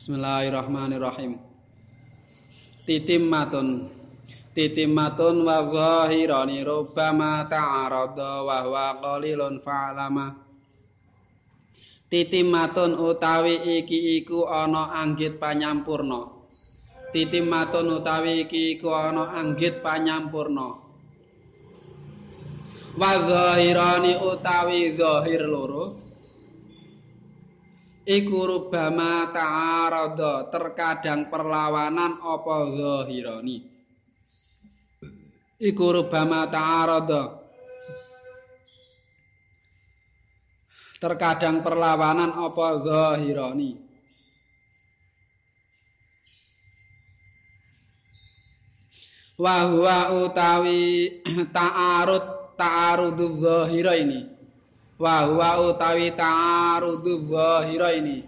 Bismillahirrahmanirrahim. Titimmatun Titimmatun wa zahirani rubbama ta'arada wa huwa qalilun fa'lama. Titimmatun utawi iki iku ana anggit panyampurna. Titimmatun utawi iki iku ana anggit panyampurna. Wa zahirani utawi zahir loro iku rubama ta'arada terkadang perlawanan apa zahirani? Iku rubama ta'arada. Terkadang perlawanan apa zahirani? Wa huwa utawi ta'arud ta'arudu zahiraini wa huwa utawi ta'arudu zahira ini.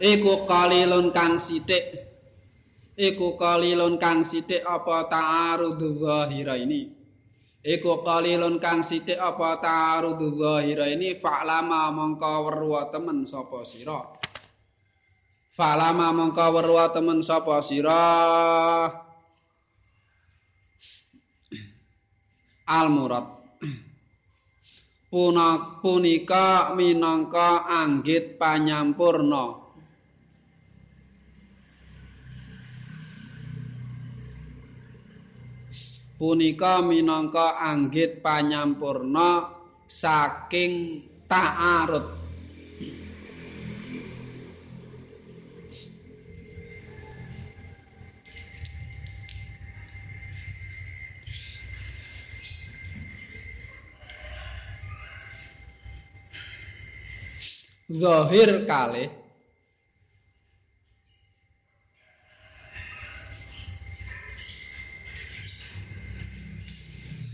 Iku qalilun kang sithik. Iku qalilun kang sithik apa ta'arudu zahira ini? Iku qalilun kang sithik apa ta'arudu zahira ini? Fa'lama mongko weruh temen sapa sira? Fa'lama mongko weruh temen sapa sira al murad puna punika minangka anggit panyampurna. Punika minangka anggit panyampurna saking ta'arud zahir kalih.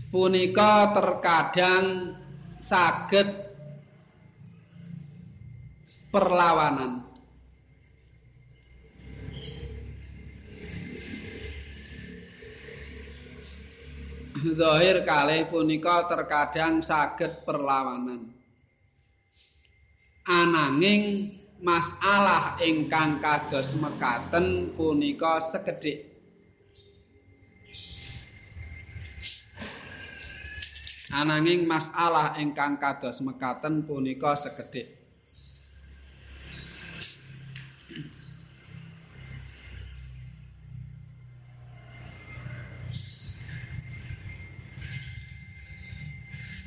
Punika terkadang saged perlawanan. Zahir kalih punika terkadang saged perlawanan ananging masalah ingkang kados mekaten punika sekedhik. Ananging masalah ingkang kados mekaten punika sekedhik.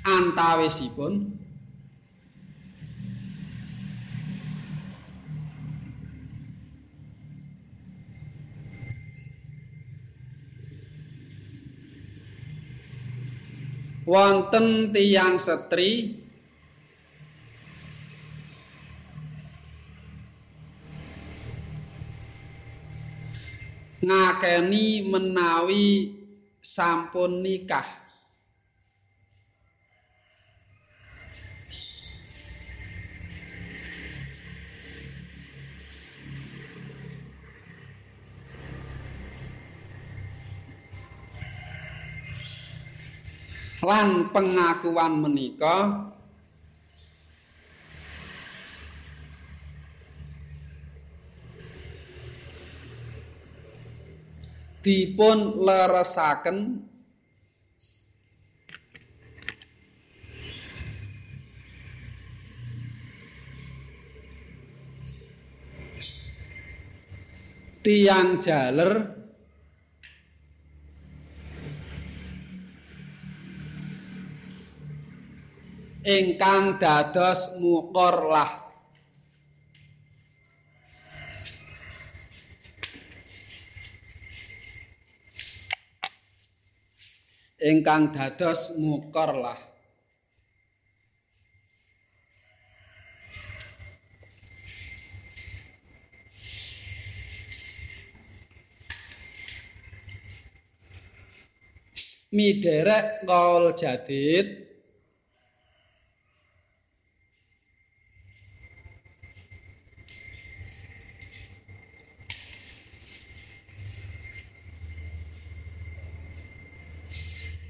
Antawisipun wonten tiyang setri? Ngakeni menawi sampun nikah lan pengakuan menika dipun leresaken tiang jaler ingkang dados mukor lah. Ingkang dados mukor lah. Miderek kaul jadid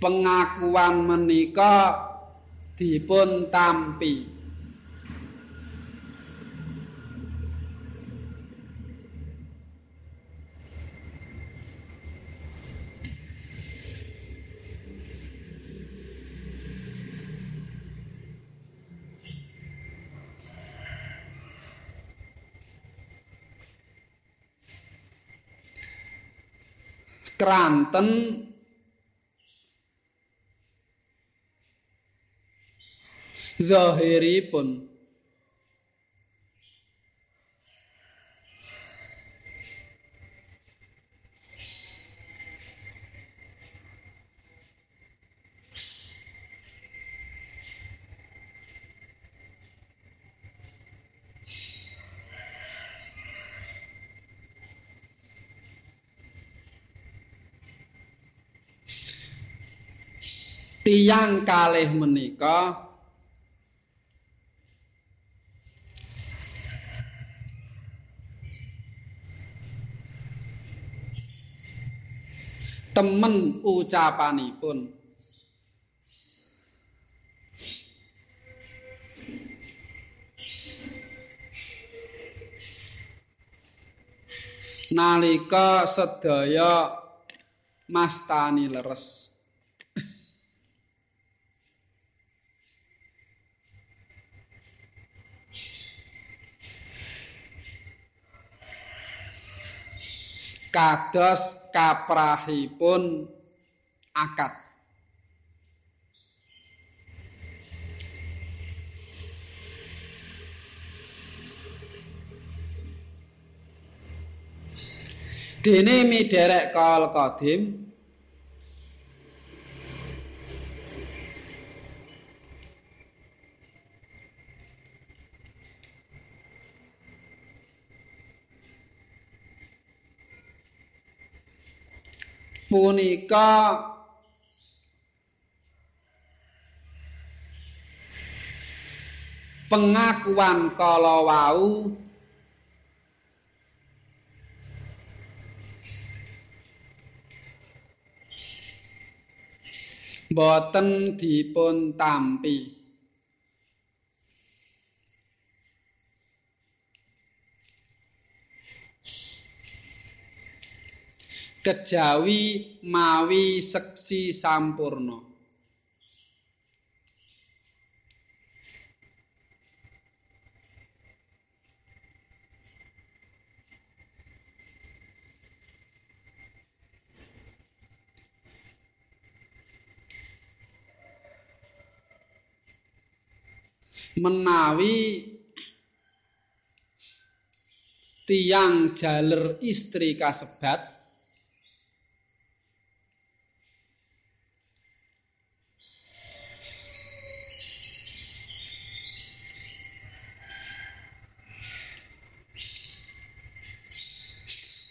pengakuan menika dipun tampi Kranten zahiripun. Tiyang kalih menika temen ucapanipun. Nalika sedaya mastani leres kados kaprahipun akad. Dene miderek kal qadim punika pengakuan kala wau boten dipun tampi kejawi mawi seksi sampurno menawi tiang jaler istri kasebat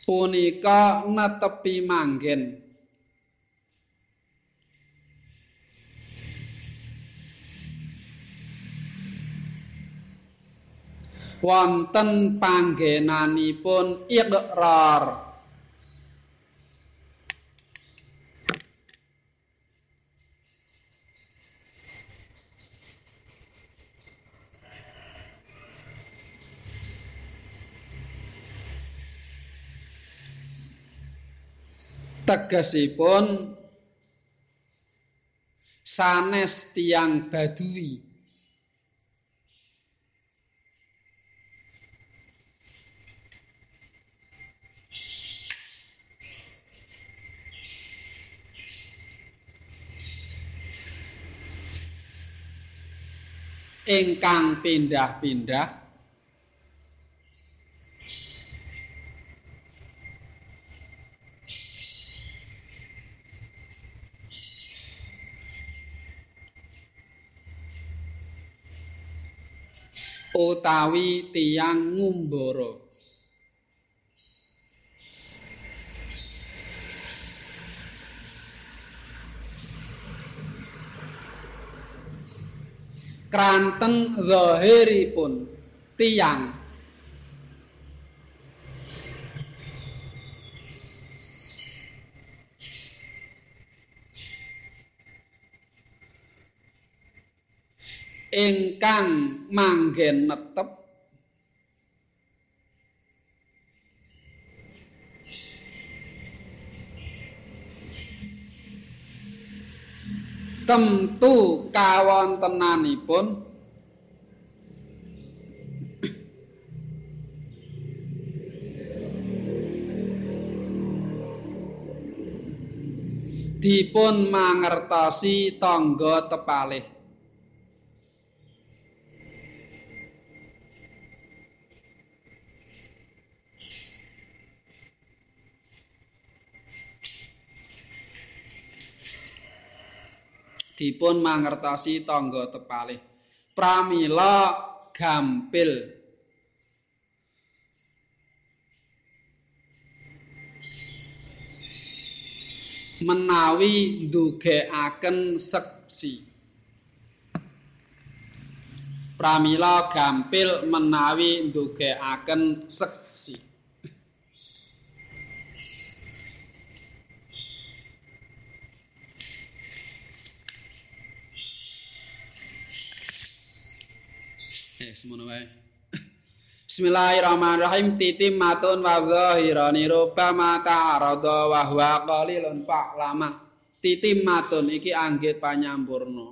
punika netepi manggen. Wonten panggenanipun iqrar tegesipun sanes tiang badui ingkang pindah-pindah utawi tiang ngumbara. Kranten zahiripun tiang ingkang manggen netep. Tentu kawontenanipun dipun mangertosi tangga tepalih dipun mangertosi tangga tepalih. Pramila gampil. Menawi ndugekaken seksi. Pramila gampil menawi ndugekaken seksi Eh, semono wae. Bismillahirrahmanirrahim. Titim matun wa zahirani ruba mata arada wa huwa qalilun lama titim matun iki anggit panyamburna.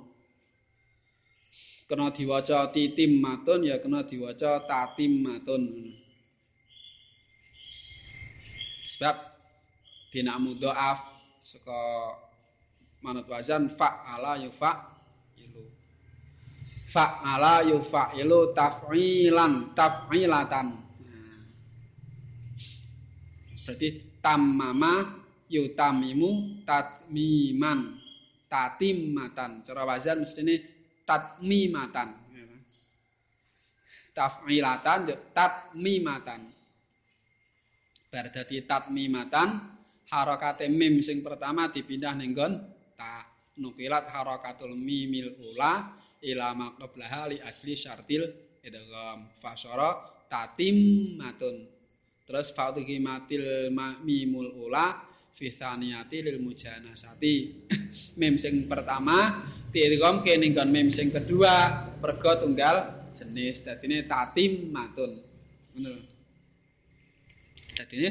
Kena diwaca titim matun ya kena diwaca tatim matun sebab bina mudhaaf saka manut wazan fa'ala yufa fa'ala yufa'ilu taf'ilan taf'ilatan. Berarti tamama yutamimu tatmiman. Tatimatan. Cara wazan mestine tatmimatan. Taf'ilatan tatmimatan. Dadi tatmimatan harakate mim sing pertama dipindah ning ta nukilat harakatul mimil ula ila maqablaha li ajli syartil idgham. Fasyara tatimmatun terus fa'tihi matil mimul ula fi tsaniyati lil mujanasati. Mim sing pertama diidgham kene nggon mim sing kedua. Pergo tunggal jenis. Dadine tatimmatun ngono dadine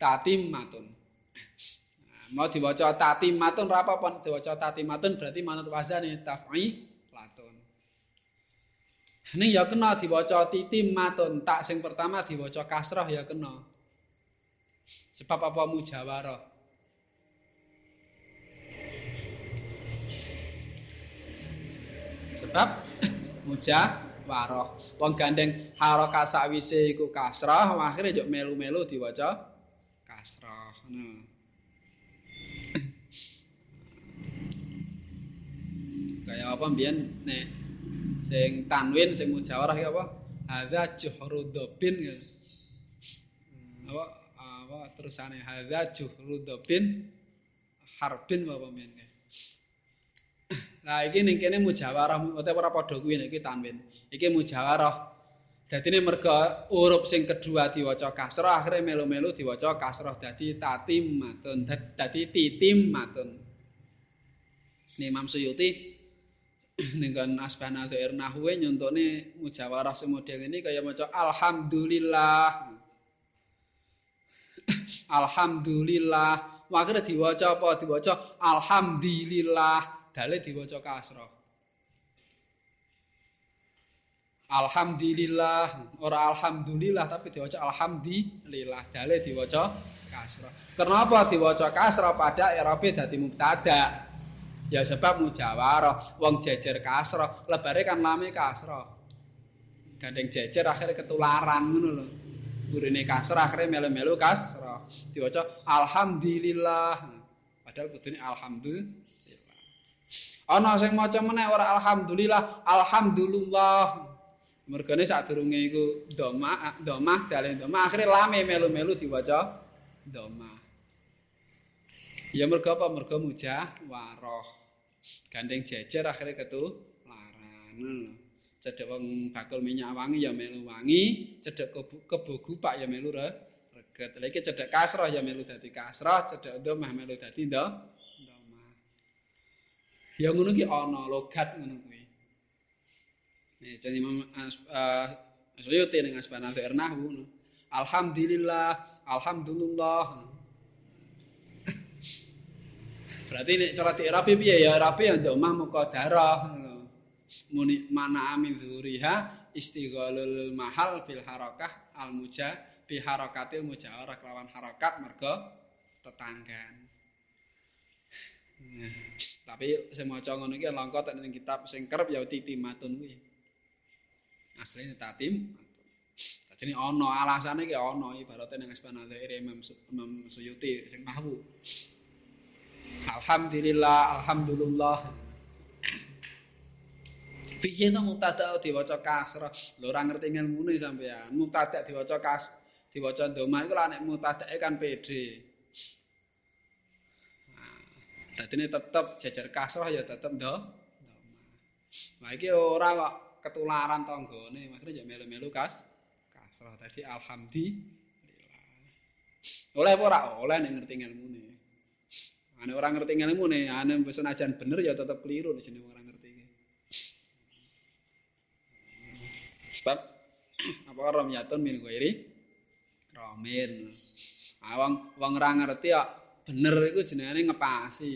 tatimmatun mau diwaca tatimatun ora apa-apa diwaca tatimatun berarti manut wazane taf'i latun ini ya kena diwaca titimatun tak sing pertama diwaca kasrah ya kena. Sebab apa mujawarah? Sebab mujawarah. Wong gandeng harokat sakwise iku kasrah akhirnya juk melu-melu diwaca kasrah nah. Kaya apa mbiyen nek sing tanwin sing mujawarah ya apa hadza juhrudobin ya apa apa terusane hadza juhrudobin harbin apa mbiyen Nah iki ning kene mujawarah utawa ora padha kuwi nek iki tanwin. Iki mujawarah. Dadi mergo huruf sing kedua diwaca kasrah akhire melu-melu diwaca kasrah dadi tatim matun dadi titim matun. Ini Imam Suyuti dengan asbana dhair nahwe nyontone mujawarah semodel ini kaya maca alhamdulillah. Alhamdulillah. Wakire diwaca apa? Diwaca alhamdulillah. Dale diwaca kasrah alhamdulillah. Ora alhamdulillah tapi diwaca alhamdulillah. Dale diwaca kasrah kenapa diwaca kasrah pada i'rabe dadi mubtada Ya sebab mujawarah, wong jejer kasroh, lebare kan lame kasroh. Gandeng jejer akhirnya ketularan ngono lho. Burine kasroh akhirnya melu-melu kasroh. Diwaca alhamdulillah. Padahal kudune alhamdulillah. Ana sing maca meneh ora alhamdulillah, alhamdulillah. Mergane sadurunge iku domah, domah dalem domah akhirnya lame melu-melu diwaca domah. Ya mergo apa? Mergo mujah waroh. Gandeng jejer akhirnya ketu laran. Cedek wong bakul minyak wangi ya melu wangi, cedek kebo gupak ya melu re. reget. Lagi cedek kasroh ya melu dadi kasroh, cedek domah melu dadi ndo. Domah. Ya ngono ki ana logat ngono kuwi. Nih jadi Imam uh, Suyuti dengan Asbana Nahwu. Alhamdulillah, alhamdulillah. Berarti nek cara diirabi piye ya irabi ya domah muqaddarah. Muni mana amin zuriha istighalul mahal bil harakah al muja bi harakatil mujawarah kelawan harakat mergo tetanggan. Tapi sing maca ngono iki langka tek ning kitab sing kerep ya titimatun kuwi. Asline tatim. Dadi ana alasane ki ana ibarate ning Ispanadzair Imam Imam Suyuti sing nahwu. Alhamdulillah, alhamdulillah. Piye to mubtada diwaca kasrah? Lho ora ngerti ilmune sampean. Mubtada diwaca kas diwaca ndoma iku lak nek mubtadake kan pede. Nah, ini tetep jajar kasrah ya tetep ndo. Nah iki ora kok ketularan tanggane, makane ya melu-melu kas kasrah. Dadi alhamdulillah. Oleh apa ora? Oleh nek ngerti ilmune. Ane orang ngerti ilmune, ane wis senajan bener ya tetep keliru di sini orang sebab apa ramyatun min ghairi? Ramin awang wong ora ngerti ya bener iku jenenge ngepasi.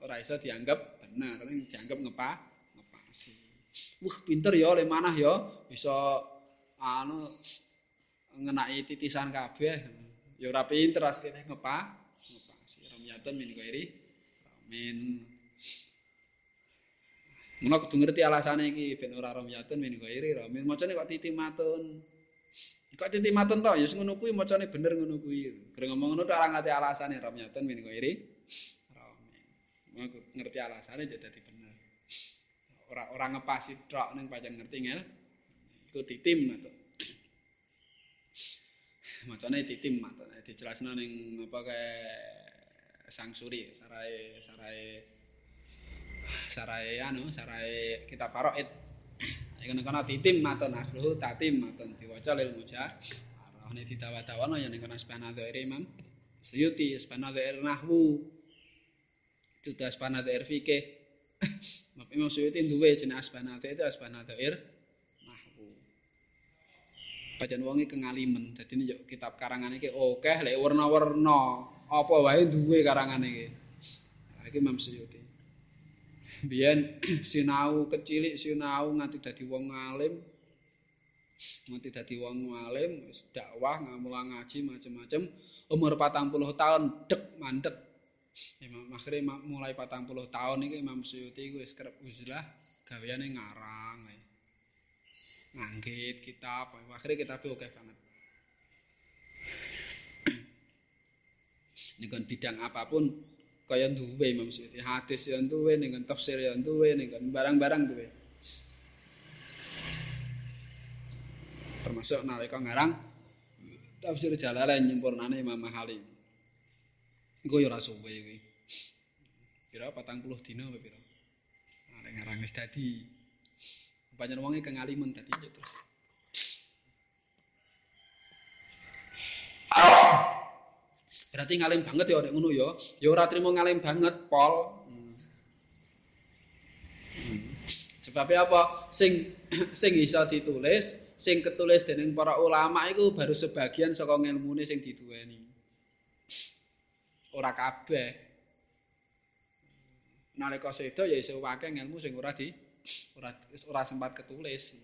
Ora iso dianggap bener ning dianggap ngepa ngepasi. Wah pinter ya oleh manah ya. Bisa anu ngenai titisan kabeh. Ya ora pinter asline ngepa ramyatun min ghairi ramin Mula kudu ngerti alasane iki ben ora ramyatun min ghairi ramin. Macane kok titimatun. Kok titimatun to ya sing ngono kuwi macane bener ngono kuwi. Gara ngomong ngono ora ngerti alasane ramyatun min ghairi ramin. Mula ngerti alasane jadi dadi bener. Ora ora ngepasi tok ning pancen ngerti ngel. Iku titim atau macane titim atau dijelasno ning apa kae sang suri sarai sarai sarai anu sarai kita faraid iku kono titim maton asluhu tatim maton diwaca lil mujar. Arane ditawa-tawana ya ning kono spanadzair imam Suyuti spanadzair nahwu. Itu spanadzair fikih. Map Imam Suyuti duwe jeneng spanadzair itu spanadzair nahwu. Pajan wonge kengalimen. Dadi yo kitab karangan iki akeh lek warna-warna apa wae duwe karangan iki? Iki Imam Suyuti. Biyen sinau kecilik sinau nganti dadi wong alim nganti dadi wong alim wis dakwah ngamula ngaji macam-macam umur 40 tahun dek mandek. Imam Makhri mulai 40 tahun iki Imam Suyuti wis kerep wis lah gaweane ngarang nganggit kitab Makhri kitab oke banget kan bidang apapun kaya duwe Imam Suyuti hadis ya duwe ning tafsir ya duwe ning barang-barang duwe termasuk nalika ngarang tafsir Jalalain nyempurnane Imam Mahali. Ya ora suwe kuwi kira 40 dina apa pira? Arek ngarang wis dadi. Banyak wonge kengalimen tadi terus Berarti ngalim banget ya nek ngono ya. Ya ora trimo ngalim banget, Pol. Hmm. Sebab apa? Sing sing iso ditulis, sing ketulis dening para ulama iku baru sebagian saka ngilmune sing diduweni. Ora kabeh. Nalika sedo ya iso wae ngilmu sing ora di ora ora sempat ketulis.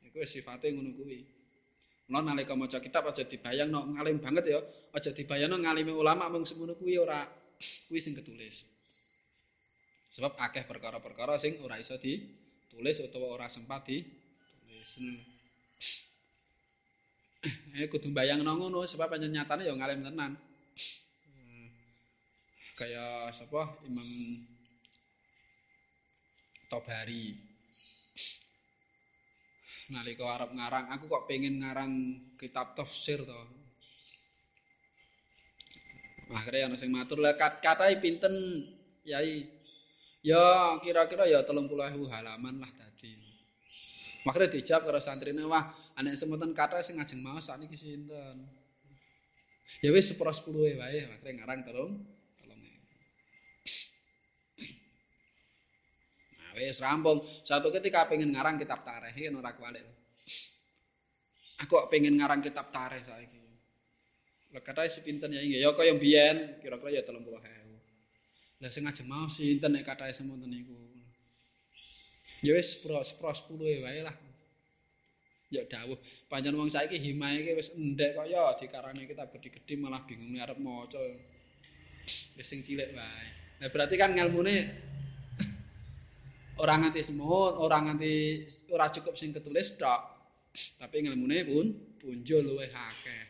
Iku sifate ngono kuwi. Mulane nalika maca kitab aja dibayang no, ngalim banget ya, aja dibayangno ngalimi ulama mung semono kuwi ora kuwi sing ketulis. Sebab akeh perkara-perkara sing ora iso ditulis utawa ora sempat ditulis. Eh kudu bayangno ngono sebab pancen nyatane ya ngalim tenan. Kayak sapa Imam Tobari. Nalika arep ngarang aku kok pengen ngarang kitab tafsir to. Akhirnya ana sing matur lah katai pinten yai? Ya kira-kira ya 30.000 halaman lah tadi. Makanya dijawab karo santrine wah anek semonten kata sing ngajeng mau sakniki sinten? Ya wis 10 10 wae akhirnya ngarang terus wis rampung. Satu ketika pengen ngarang kitab tarikh iki ora kualik. Aku pengen ngarang kitab tarikh saiki. Lah katae si pinten ya ya kaya mbiyen kira-kira ya 30.000. Lah sing ajeng mau sinten nek katae semonten niku. Ya wis sepro sepro 10 wae lah. Ya dawuh, pancen wong saiki himae iki wis endek kok ya dikarane kitab gede-gede malah bingung arep maca. Wis sing cilik wae. Nah, berarti kan ngelmune orang nganti semut, orang nganti ora cukup sing ketulis tok. Tapi ngelmune pun punjul luwih akeh.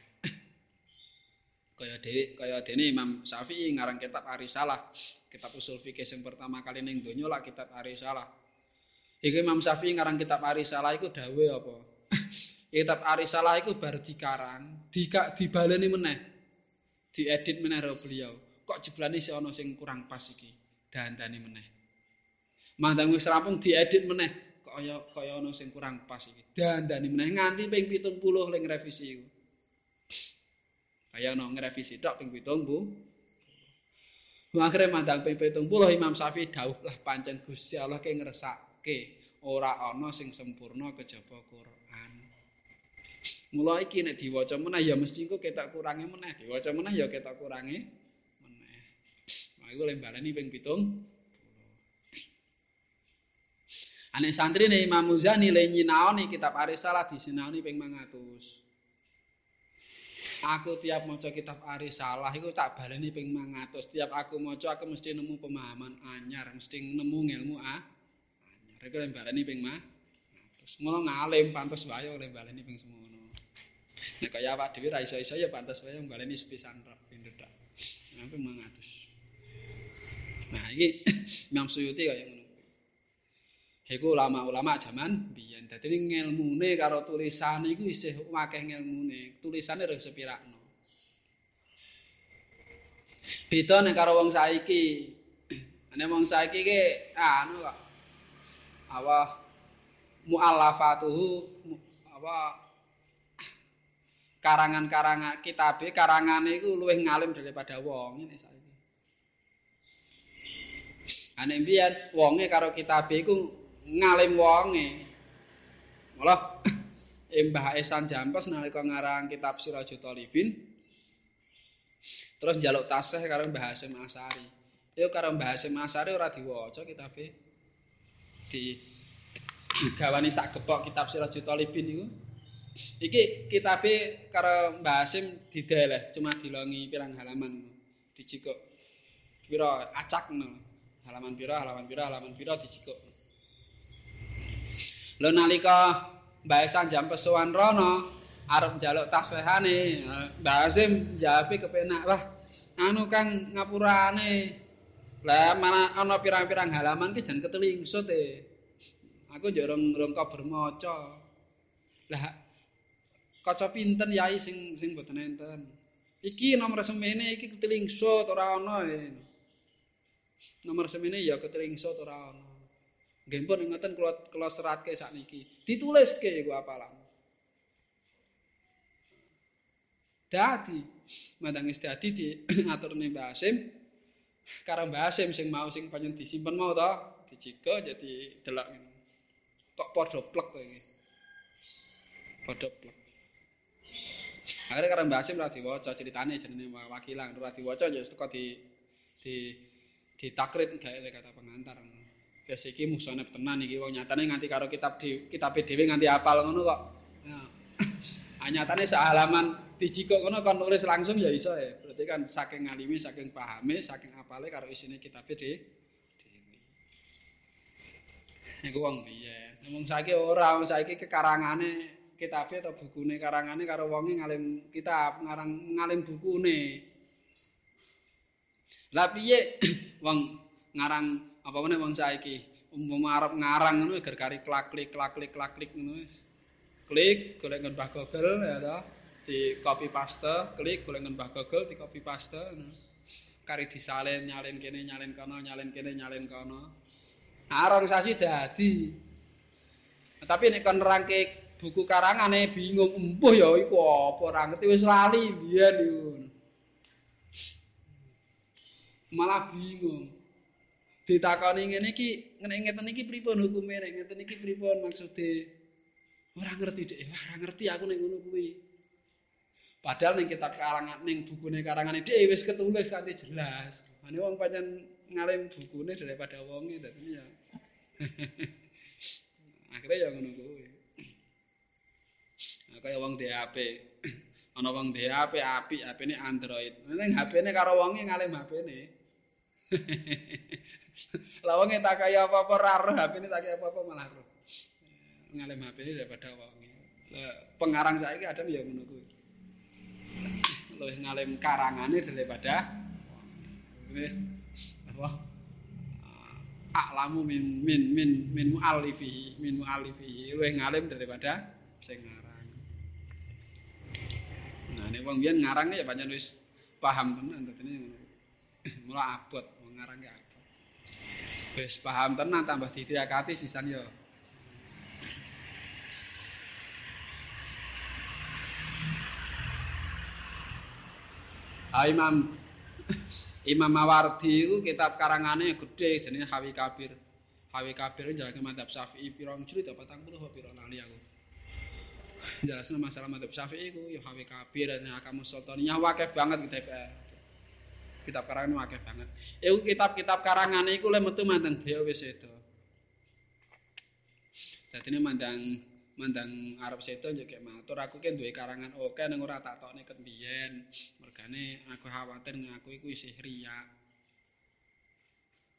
kaya dhewe kaya dene Imam Syafi'i ngarang kitab Arisalah, kitab usul fikih sing pertama kali ning donya lah kitab Arisalah. Iki Imam Syafi'i ngarang kitab Arisalah iku dawuh apa? kitab Arisalah iku bar dikarang, dika dibaleni meneh. Diedit meneh karo beliau. Kok jeblane si ana sing kurang pas iki. Dandani meneh. Mandang wis rampung diedit meneh. Kaya kaya ana sing kurang pas iki. Dandani meneh nganti ping 70 ling revisi iku. Kaya ana ngrevisi tok ping 70. Akhire mandang ping 70 Imam Syafi'i dawuh lah pancen Gusti Allah ke ngresake ora ana sing sempurna kejaba Quran. Mula iki nek diwaca meneh ya mesti engko ketok kurange meneh, diwaca meneh ya ketok kurange meneh. Nah iku lembarane ping 7. Ane santri nih Imam Muzani le nyinaoni kitab Arisalah disinaoni ping 500. Aku tiap maca kitab Arisalah iku tak baleni ping 500. Tiap aku maca aku mesti nemu pemahaman anyar, mesti nemu ilmu ah. Anyar iku lembarane ping 500. Mula ngalim pantes wae lembarane ping semono. Nek kaya awak dhewe ra iso-iso ya pantes wae mbaleni sepisan tok pindho tok. Sampai 500. Nah, iki Imam Suyuti kaya ngono. Iku ulama-ulama zaman biyen. Dadi ngelmune karo tulisan iku isih akeh ngelmune. Tulisane rada sepirakno. Beda nek karo wong saiki. Nek wong saiki ki anu kok. Apa muallafatuhu apa karangan-karangan kitabe karangane iku luwih ngalim daripada wong ini saiki. Ane mbiyen wonge karo kitabe iku ngalim wonge. Malah Mbah Esan Jampes nalika ngarang kitab Sirajul Talibin terus njaluk tasih karo Mbah Hasim Asari. Yo karo Mbah Hasim Asari ora diwaca kitabe. Di gawani sak gepok kitab Sirajul Talibin iku. Iki kitabe karo Mbah Hasim dideleh, cuma dilongi pirang halaman. Dicikuk. Pira acak ngono. Halaman pira, halaman pira, halaman pira dicikuk. Lho nalika Mbah Hasan jam pesuwan rono arep njaluk tasihane, Mbah Hasim jawabe kepenak, "Wah, anu Kang ngapurane. Lah mana ana pirang-pirang halaman ki jan ketelingsut e. Aku jorong rongko bermaca." Lah kaca pinten yai sing sing boten enten. Iki nomor semene iki ketelingsut ora ana. E. Nomor semene ya ketelingsut ora ana. Nggih pun ngoten kula kula seratke sakniki. Dituliske iku apalan. Dadi madang wis dadi di aturne Mbah Hasim karo Mbah Hasim sing mau sing panjen disimpen mau to dicika jadi delok. Kok padha plek to iki. Padha plek. Akhirnya karena Mbak Asim lah diwaca ceritanya jenenge wakilan ora diwaca ya teko di di di takrit gak kata pengantar. Ya iki musane tenan iki wong nyatane nganti karo kitab di kitab dhewe nganti apal ngono kok. Ya. Anyatane sak halaman dijikok ngono kon nulis langsung ya iso ya. Berarti kan saking ngalimi, saking pahame, saking apale karo isine kitab dhewe. Iku wong piye? Ngomong saiki ora, wong saiki kekarangane kitabe atau bukune karangane karo wonge ngalim kitab ngarang ngalim bukune lah piye wong ngarang apa meneh wong saiki? Umpama arep ngarang ngono gar kari klik klak klik klak klik ngono wis. Klik golek ngen Google ya to di copy paste klik golek ngen Google di copy paste kari disalin nyalin kene nyalin kono nyalin kene nyalin kono. Arang sasi dadi. Tapi nek kon nerangke buku karangane bingung empuh ya iku apa? Ora ngerti wis lali biyen iku malah bingung ditakoni ngene iki ngene ngeten iki pripun hukume nek ngeten iki pripun maksude ora ngerti dhek ora ngerti aku nek ngono kuwi padahal ning kitab karangan ning bukune karangane dhek wis ketulis kanthi jelas ane wong pancen ngalim bukune daripada wonge dadi ya akhirnya ya ngono kuwi kaya wong duwe HP. Ana wong duwe HP apik, HP-ne Android. Ning HP-ne karo wonge ngalim HP-ne. Lah wong tak kaya apa-apa ra roh HP ini tak kaya apa-apa malah roh. Ngalem HP ini daripada wong. pengarang saiki ada ya ngono kuwi. Luwih ngalem karangane daripada apa? Aklamu min min min min muallifihi, min muallifihi luwih ngalem daripada sing ngarang. Nah, nek wong biyen ngarang ya pancen wis paham tenan dadine mula abot wong ngarang ya. Wis paham tenan tambah ditirakati sisan ya Ha Imam Imam Mawardi itu kitab karangannya gede jenenge Hawi Kabir. Hawi Kabir njalake madzhab Syafi'i pirang jilid apa 40 apa pirang lali aku. Jelasnya masalah madzhab Syafi'i itu ya Hawi Kabir dan Hakamus Sultaniyah wakil banget kitab kitab karangan wakil banget. Iku kitab-kitab karangannya itu le metu mandang beliau wis itu. Ini mandang mandang Arab yo kek matur. Aku ki duwe karangan oke ning ora tak tokne ket biyen mergane aku khawatir ngaku iku isih riya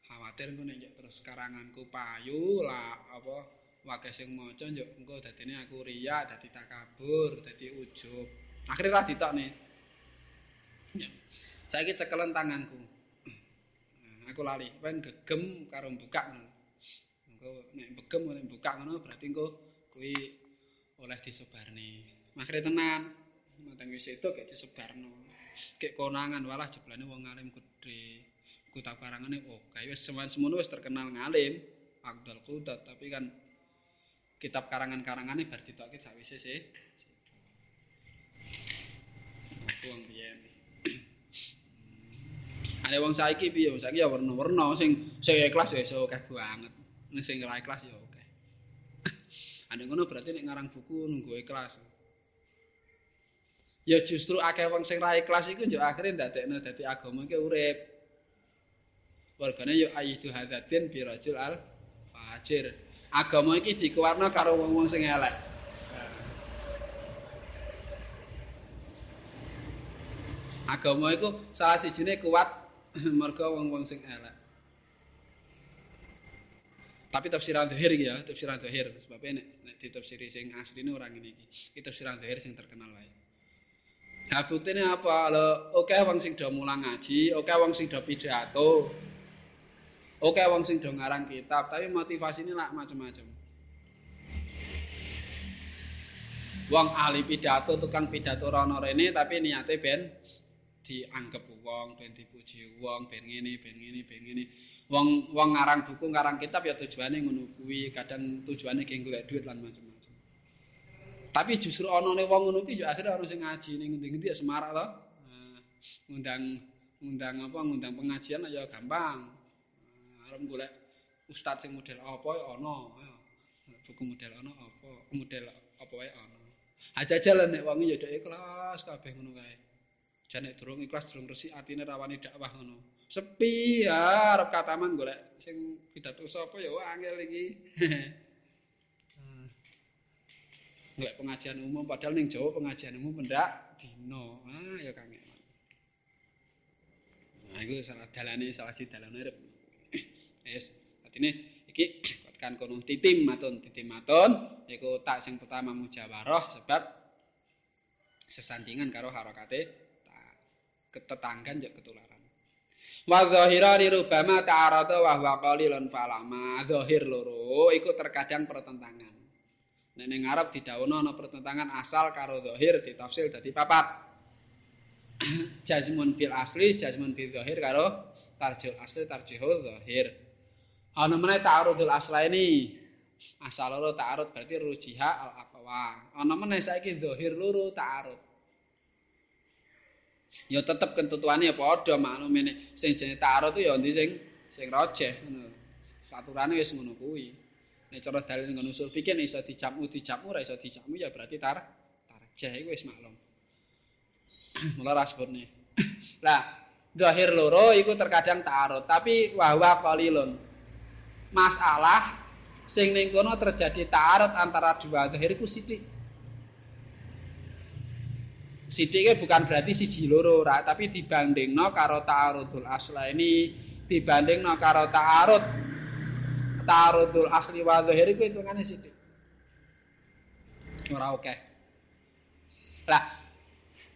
khawatir engko nek terus karanganku payu lah apa wake sing maca yo engko dadine aku riya dadi takabur dadi ujub. Akhirnya ra ditokne. Ya saiki cekelen tanganku aku lali wen gegem karo buka engko nek begem nek buka ngono berarti engko kuwi oleh disebarne. Makre tenan. Mateng wis itu kayak disebarno. Kayak konangan walah jeblane wong alim gede. Kuta parangane oh kayak wis semono wis terkenal ngalim. Abdul Qudat tapi kan kitab karangan-karangane bar ditokke sawise sih. Wong biyen. Ane wong saiki piye? Saiki ya warna-warna sing sing ikhlas ya iso akeh banget. Ning sing ora ikhlas ya Ane ngono berarti nek ngarang buku nunggu ikhlas. Ya justru akeh wong sing ra ikhlas iku yo akhire ndadekno dadi agama iki urip. Wargane yo ayidu hadatin bi rajul al fajir. Agama iki dikewarna karo wong-wong sing elek. Agama iku salah sijine kuat merga wong-wong sing elek. Tapi tafsiran dohir ya, tafsiran dohir. Sebabnya nek, nek di tafsiri sing asli ini orang ini. Ini tafsiran dohir sing terkenal lah. Nah buktinya apa? Lo, oke wong sing do mulang ngaji, oke wong sing do pidato, oke wong sing do ngarang kitab, tapi motivasi ini lah macam-macam. Wong ahli pidato, tukang pidato rono rene, tapi niatnya ben dianggap wong, ben dipuji wong, ben ngene, ben ngene, ben ngene. wong wong ngarang buku ngarang kitab ya tujuane ngono kuwi. Kadang tujuane geng golek duit lan macam-macam tapi justru ana ne wong ngono kuwi ya akhire sing ngaji. Ning ngendi-ngendi ya semarak to. Ngundang ngundang apa ngundang pengajian ya gampang. Arep golek ustaz sing model apa ya ana buku model ana apa model apa wae ana aja jalan nek wong dhek ikhlas kabeh ngono kae jane durung ikhlas durung resik atine rawani dakwah ngono. Sepi ya arep kataman golek sing pidato sapa ya angel iki. Golek pengajian umum padahal ning Jawa pengajian umum pendak dino ah ya kang nah iku salah dalane salah si dalane urip. Wis artine iki kan kono. Titim matun titim matun. Iku tak sing pertama mujawarah sebab sesandingan karo harakate ketetanggan ya ketularan. Wa zahirani rubama ta'arada wa huwa qalilun falama. Zahir loro iku terkadang pertentangan. Nek ning Arab didhawuhna ana pertentangan asal karo zahir ditafsir dadi papat. Jazmun bil asli jazmun bil zahir karo tarjih asli tarjihul zahir. Ana meneh ta'arudul asla ini. Asal loro ta'arud berarti rujiha al aqwa ana meneh saiki zahir loro ta'arud ya tetep kentutuane ya padha maklum sing jenenge ta'arud ya ndi sing sing rajih ngono. Saturane wis ngono kuwi. Nek cara dalil ngono usul fikih iso dijamu dijamu ora iso dijamu ya berarti tar tarjih iku wis maklum. Mula ra sebutne lah zahir loro iku terkadang ta'arud tapi wahwa qalilun. Masalah sing ning kono terjadi ta'arud antara dua zahir iku sithik Sidik bukan berarti siji loro, tapi dibandingno karo ta'arudul asla ini dibandingno karo ta'arud. Ta'arudul asli wa zahir iku hitungane sithik ora oke lah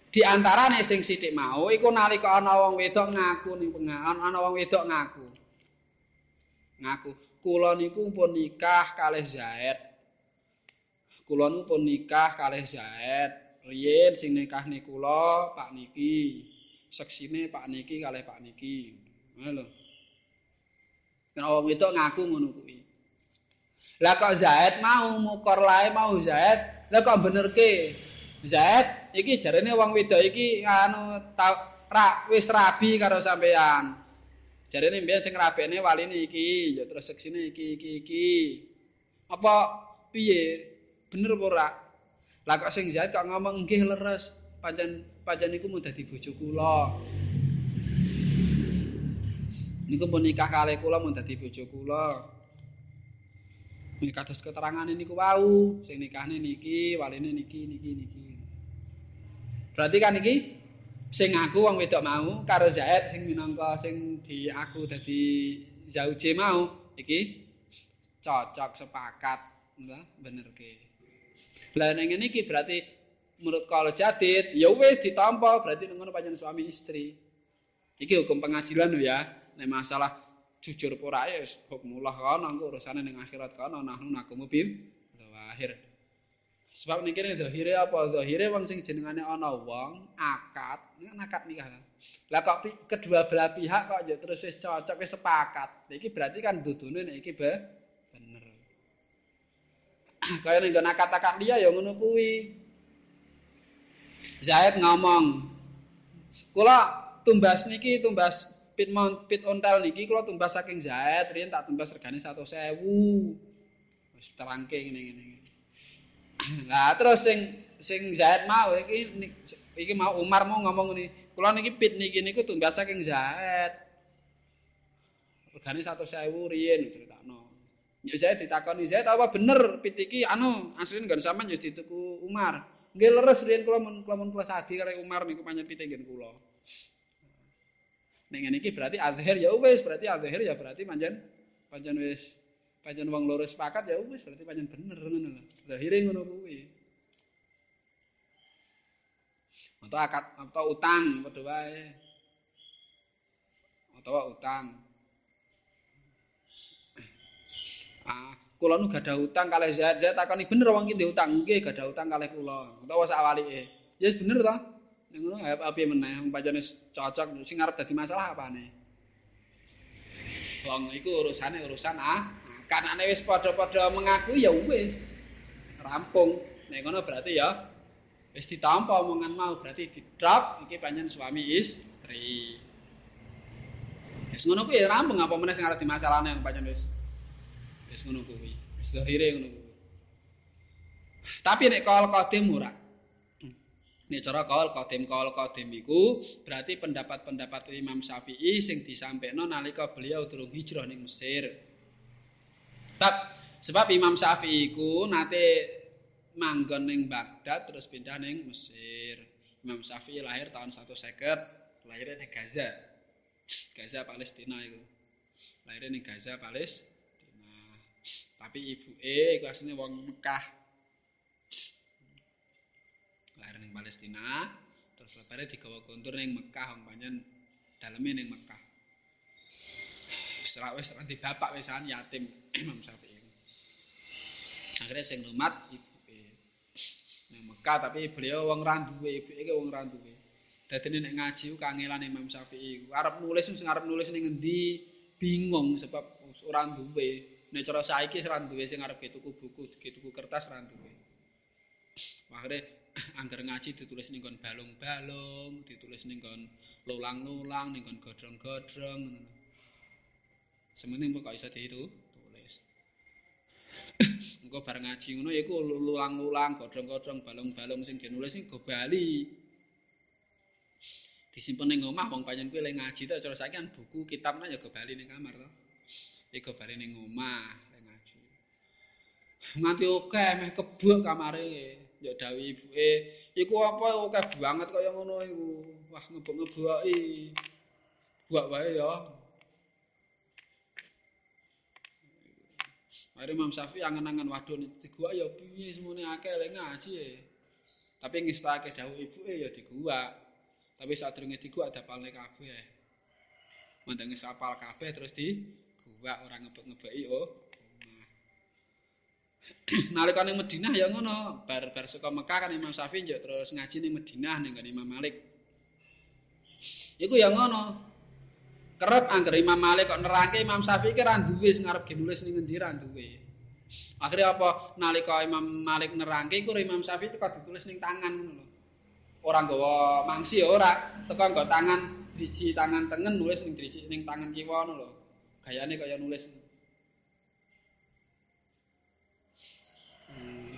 di antarane sing sithik mau iku nalika ana wong wedok ngaku ning pengaon ana wong wedok ngaku. Ngaku. Kula niku pun nikah kalih Zaid. Kula pun nikah kalih Zaid riyen sing nikahne kula Pak niki seksine Pak niki kalih Pak niki ngono lho Kena wong wedok ngaku ngono kuwi. Lah kok Zaid mau mukor lae mau Zaid, lah kok benerke? Zaid iki jarene wong wedok iki anu ra wis rabi karo sampean. Jarene mbiyen sing rabene waline iki, ya terus seksine iki iki iki. Apa piye? Bener apa ora? Lah kok sing Zaid kok ngomong nggih leres, pancen pancen iku mau dadi bojo kula. niku pun nikah kalih kula mun dadi bojo kula. Nek kados keterangan niku wau, sing nikahne niki, waline niki, niki, niki. Berarti kan iki sing aku wong wedok mau karo Zaid sing minangka sing di aku dadi zauje mau iki cocok sepakat, bener ke. Lah ning ngene iki berarti menurut kalau jadid ya wis ditampa berarti ngono pancen suami istri. Iki hukum pengadilan lho ya. nek masalah jujur ora ya hukmullah kana engko urusane ning akhirat kana nahnu nakumu bil zahir. Sebab ning kene zahire apa? Zahire wong sing jenengane ana wong akad. Nek akad nikah lah kok kedua belah pihak kok ya terus wis cocok wis sepakat. Iki berarti kan dudune nek iki be kaya ning akad-akad dia ya ngono kuwi. Zaid ngomong kula tumbas niki tumbas pit mount pit ontel niki kula tumbas saking Zaid riyen tak tumbas regane 100.000 wis terangke ngene-ngene lah terus sing sing Zaid mau iki iki mau Umar mau ngomong ngene kula niki pit niki niku tumbas saking Zaid. Regane 100.000 riyen critakno ya Zaid ditakoni Zaid apa bener pit iki anu asline nggon sampean ya dituku Umar nggih leres riyen kula mun kula mun kula sadi karo Umar niku pancen pite ngen kula Ning ngene iki berarti azhir ya wis, berarti azhir ya berarti pancen pancen wis pancen wong loro sepakat ya wis berarti pancen bener ngono lho. Zahire ngono kuwi. Atau akad atau utang padha wae. Atau utang. Ah, kula nu gadah utang kalih Zaid, Zaid takoni bener wong iki utang, nggih gadah utang kalih kula. Utawa sak walike. Ya yes, bener to? Ning ngono apa meneh wong pancene cocok sing arep dadi masalah apane. Wong iku urusane urusan ah, kanane wis padha-padha mengaku ya wis rampung. Nek ngono berarti ya wis ditampa omongan mau berarti didrop iki pancen suami istri. Wis ngono kuwi rampung apa meneh sing arep dimasalahne pancen wis wis ngono kuwi. Wis akhire ngono kuwi. Tapi nek kal kodim ora Nek cara kaul qadim kaul qadim iku berarti pendapat-pendapat Imam Syafi'i sing disampaikan nalika beliau durung hijrah ning Mesir. Sebab sebab Imam Syafi'i iku nate manggon ning Baghdad terus pindah ning Mesir. Imam Syafi'i lahir tahun 150, lahir ning Gaza. Gaza Palestina iku. Lahir ning Gaza Palestina. Tapi ibuke iku asline wong Mekah. lahir ning Palestina terus lepare digawa kontur ning Mekah wong panjen daleme ning Mekah Serak wis nanti bapak wisan yatim Imam Syafi'i. Akhirnya sing rumat ibuke. Ning Mekah tapi beliau wong ra duwe, ibuke ki wong ra duwe. Dadi nek ngaji ku kangelan Imam Syafi'i. Arep nulis sing arep nulis ning endi bingung sebab ora duwe. Nek cara saiki ora duwe sing arep tuku buku, tuku kertas ora duwe. Akhirnya angger ngaji ditulis ning kon balung-balung, ditulis ning kon lulang-lulang, ning kon godrong-godrong ngono. Sementing kok iso itu tulis. Engko bareng ngaji ngono iku lulang-lulang, godrong-godrong, balung-balung sing dinulis sing go bali. Disimpen ning omah wong panjen kuwi lek ngaji ta cara saiki kan buku kitabnya ya go bali ning kamar to. iku bare ning omah ngaji. Nganti oke meh kebuk kamare, Ya dawuh ibuke, iku apa oke banget kaya ngono iku. Wah ngebok-ngeboki. Buak wae ya. Mari Imam Syafi'i angen-angen waduh diguak ya piye semune akeh lek ngaji. e. Tapi ngistake dawuh ibuke ya diguak. Tapi saat diguak tiku ada palne kabeh. Mantengnya sapal kabeh terus di gua orang ngebek-ngebeki oh. Nalika ning Madinah ya ngono, bar-bar saka Mekah kan Imam Syafi'i njuk terus ngaji ning Madinah ning Imam Malik. Iku ya ngono. kerep angger Imam Malik kok nerangke Imam Syafi'i ki ra duwe sing arep nulis ning ngendi ra duwe. Akhire apa nalika Imam Malik nerangke iku Imam Syafi'i teko ditulis ning tangan ngono lho. Ora nggawa mangsi ora, teko nggo tangan driji tangan tengen nulis ning driji ning tangan kiwa ngono lho. Gayane kaya nulis. Hmm.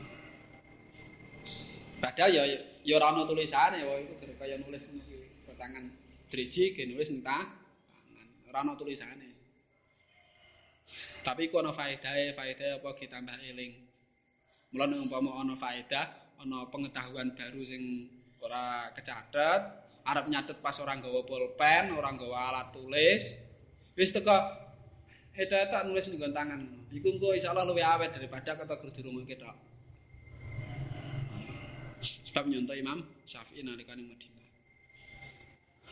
Padahal ya ya ora ono tulisane, wae iku kaya nulis ki tangan driji ke nulis ning tangan. ora ana tulisane. Tapi ku ana faedahe, faedahe apa ditambah eling. Mula nek umpama ana faedah, ana pengetahuan baru sing ora kecathet, arep nyatet pas ora nggawa pulpen, ora nggawa alat tulis, wis teko hidayah tak nulis ning tangan. Iku engko insyaallah luwih awet daripada kata guru rumah kita. Sebab nyontoh Imam Syafi'i nalika ning Madinah.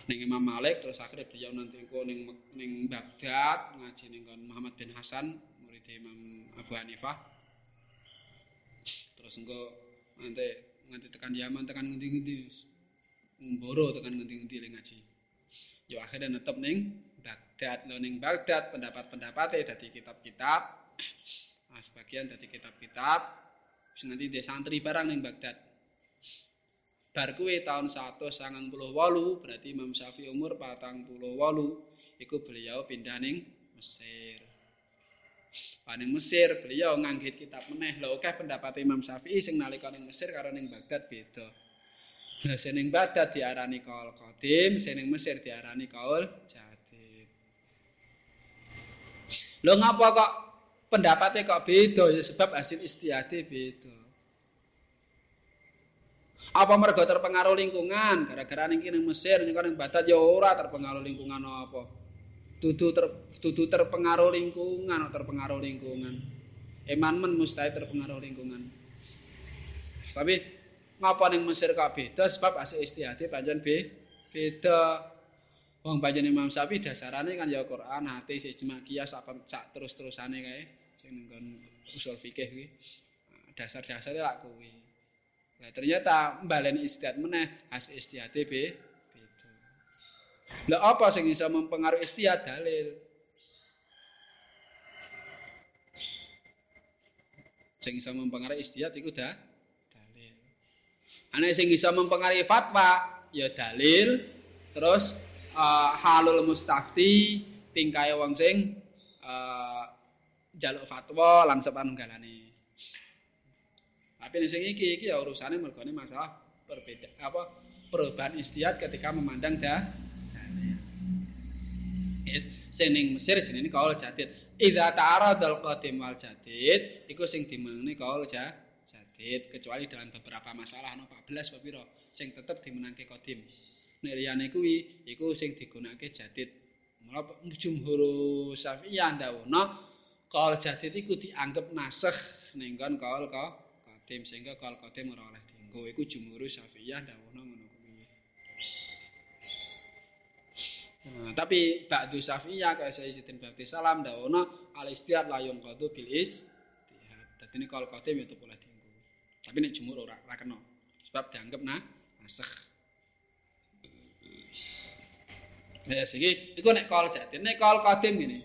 ning Imam Malik terus akhirnya beliau nanti ku ning ning Baghdad ngaji ning Muhammad bin Hasan murid Imam Abu Hanifah terus engko nanti nganti tekan Yaman tekan ngendi-ngendi mboro tekan ngendi-ngendi ngaji yo akhirnya netep ning Baghdad lo ning Baghdad pendapat-pendapatnya dadi kitab-kitab nah, sebagian dadi kitab-kitab terus nanti di santri barang ning Baghdad bar kuwi taun 198 berarti Imam Syafi'i umur 48 iku beliau pindah ning Mesir. Paning Mesir beliau nganggit kitab meneh lho pendapat Imam Syafi'i sing nalika ning Mesir karo ning Baghdad beda. Lah sing ning Baghdad diarani kaul qadim, sing ning Mesir diarani kaul jadid. Lho ngapa kok pendapatnya kok beda ya sebab hasil istihadi beda. Apa mergo terpengaruh lingkungan? Gara-gara ning kene Mesir ning ning Batat ya ora terpengaruh lingkungan apa. Dudu ter dudu terpengaruh lingkungan, terpengaruh lingkungan. Eman men mustahil terpengaruh lingkungan. Tapi ngapa ning Mesir kok beda sebab asih istihadi pancen be beda. Wong pancen Imam Syafi'i dasarane kan ya Quran, hadis, ijma, qiyas apa sak terus-terusane kae sing usul fikih kuwi. Dasar-dasare lak kuwi. Nah, ternyata mbalen istiad meneh hasil istiade be beda. Lah apa sing bisa mempengaruhi istiad dalil? Sing bisa mempengaruhi istiad iku dah dalil. Ana sing bisa mempengaruhi fatwa ya dalil terus uh, halul mustafti tingkai wong sing uh, jaluk fatwa lan sepanunggalane. Tapi di sini iki iki ya urusannya mergone masalah berbeda apa perubahan istiad ketika memandang dah. Yes, sing Mesir jenenge kaul jadid. Idza ta'aradal qadim wal jadid iku sing dimenangi kaul jadid kecuali dalam beberapa masalah no 14 apa piro sing tetep dimenangke qadim. Nek liyane kuwi iku sing digunakake jadid. Mula jumhur Syafi'iyah ndawuhna kaul jadid iku dianggap nasakh ning kon kaul ka qadim sehingga kal qadim ora oleh dienggo iku jumhur Syafi'iyah dawuhna ngono kuwi. Nah, tapi ba'du Syafi'iyah kaya Sayyidin Bakti Salam dawuhna al istihad la yung qadu bil istihad. Dadi nek kal qadim itu boleh dienggo. Tapi nek jumhur ora ora kena. Sebab dianggap nah nasakh. Ya siki iku nek kal jati, nek kal qadim ngene.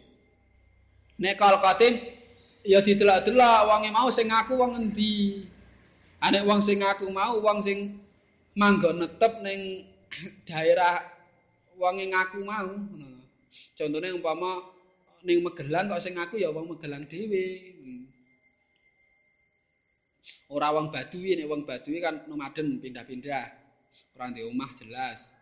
Nek kal qadim ya didelok-delok wonge mau sing ngaku wong endi. Anek wong sing ngaku mau wong sing manggon netep ning daerah wonge ngaku mau ngono. Contone umpama ning Magelang kok sing ngaku ya wong Magelang dhewe. Ora wong Baduy nek wong Baduy kan nomaden pindah-pindah. Ora di omah jelas.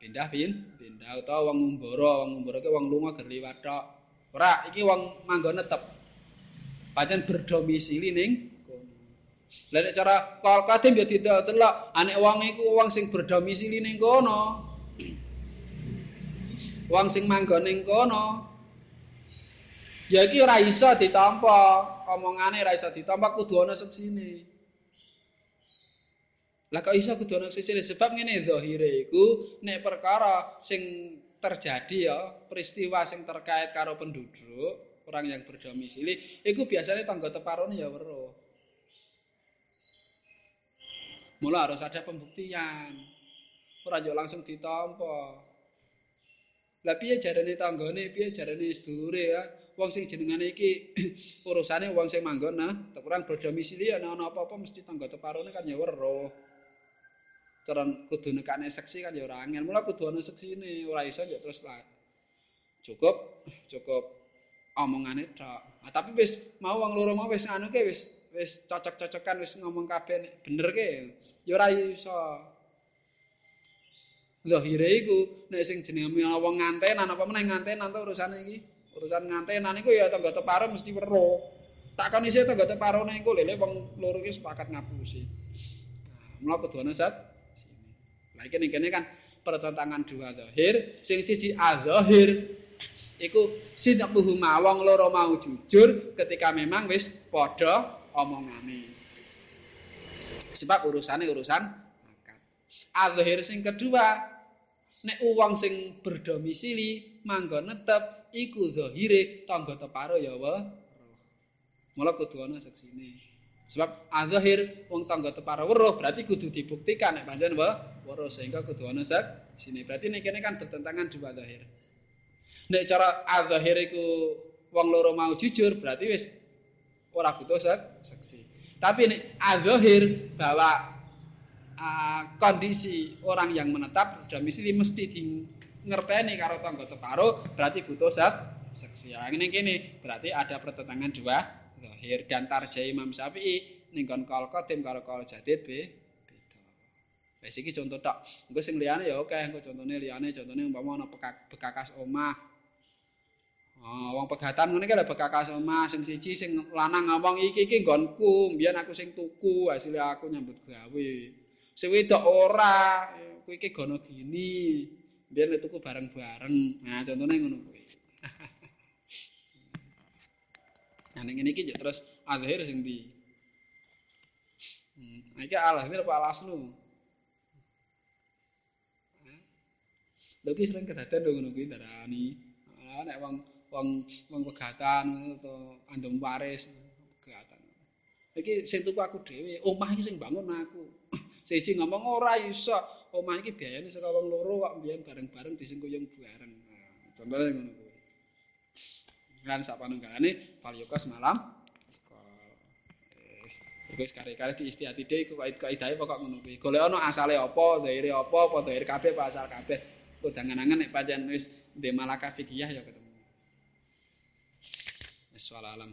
Pindah pin, pindah utawa wong Umbara, wong Umbara ki wong lunga ger liwat tok. Ora, iki wong manggon netep. pancen berdomisili ning kono. Lah nek cara kal kadim ya tidak telok anek wong iku wong sing berdomisili ning kono. Wong sing manggon ning kono. Ya iki ora iso ditampa, omongane ora iso ditampa kudu ana seksine. Lah kok iso kudu ana seksine sebab ngene zahire iku nek perkara sing terjadi ya, peristiwa sing terkait karo penduduk, orang yang berdomisili, iku biasanya tangga teparone ya weruh. Mula harus ada pembuktian. Ora yo langsung ditampa. Lah piye jarane tanggane, piye jarane sedulure ya? Wong sing jenengane iki urusane wong sing manggon nah, kurang berdomisili ana ana apa-apa mesti tangga teparone kan ya weruh. Cara kudu nekane seksi kan ya ora angel. Mula kudu ana seksine, ora iso ya terus lah. Cukup cukup omongane tok. Nah, tapi wis mau wong loro mau wis anu ke wis wis cocok-cocokan wis ngomong kabeh bener ke. ya ora iso. Zahire iku nek sing jenenge wong ngantenan apa meneh ngantenan to urusane iki. Urusan ngantenan iku ya tangga teparo mesti weruh. Tak kon isih tangga teparone iku lele wong loro iki sepakat ngapusi. Nah, mula kudu ana. Lah iki ning kene kan pertentangan dua zahir, sing siji azahir iku sidquhu mawong loro mau jujur ketika memang wis padha omongane. sebab urusane urusan akad. Azhir sing kedua, nek uang sing berdomisili manggon netep iku zahire tangga teparo ya wa Mula kudu ana seksine. Sebab azhir wong tangga teparo weruh berarti kudu dibuktikan nek pancen weruh sehingga kudu ana seksine. Berarti nek kene kan bertentangan dua zahir. Nek cara azhir iku wong loro mau jujur berarti wis ora butuh seksi. Tapi ini azohir bahwa uh, kondisi orang yang menetap domisili mesti di ngerteni karo tangga teparo berarti butuh zat saksi. Yang ini gini berarti ada pertentangan dua zahir dan tarjah Imam Syafi'i ning kon kal qadim karo kal jadid be beda. Wis iki contoh tok. Engko sing liyane ya oke, engko contone liyane contone umpama ana bekakas omah Oh, wong pegatan ngene iki lho bekakas omah sing siji sing lanang ngomong iki iki nggonku, mbiyen aku sing tuku, hasil aku nyambut gawe. Sing wedok ora, kuwi iki gono gini. Mbiyen tuku bareng-bareng. Nah, contone ngono kuwi. Nah, ning ngene iki terus azhir sing di. Hmm, iki alazhir apa alaslu? Lha iki sering kedaden ngono kuwi darani. Ah, nek wong wong wong pegatan atau andom waris pegatan. Iki sing tuku aku dhewe, omah iki sing bangun aku. Siji ngomong ora iso, omah iki biayane saka wong loro kok mbiyen bareng-bareng disengkuyung bareng. Nah, contohnya ngono Kan sak panunggangane Palyokos malam Iku wis kare-kare diistihati dhewe iku kait kaidahe pokok ngono kuwi. Golek ana asale apa, dhaire apa, apa dhaire kabeh apa asal kabeh. Kudangan-angan nek pancen wis ndek malaka fikih ya ketemu. Wassalam.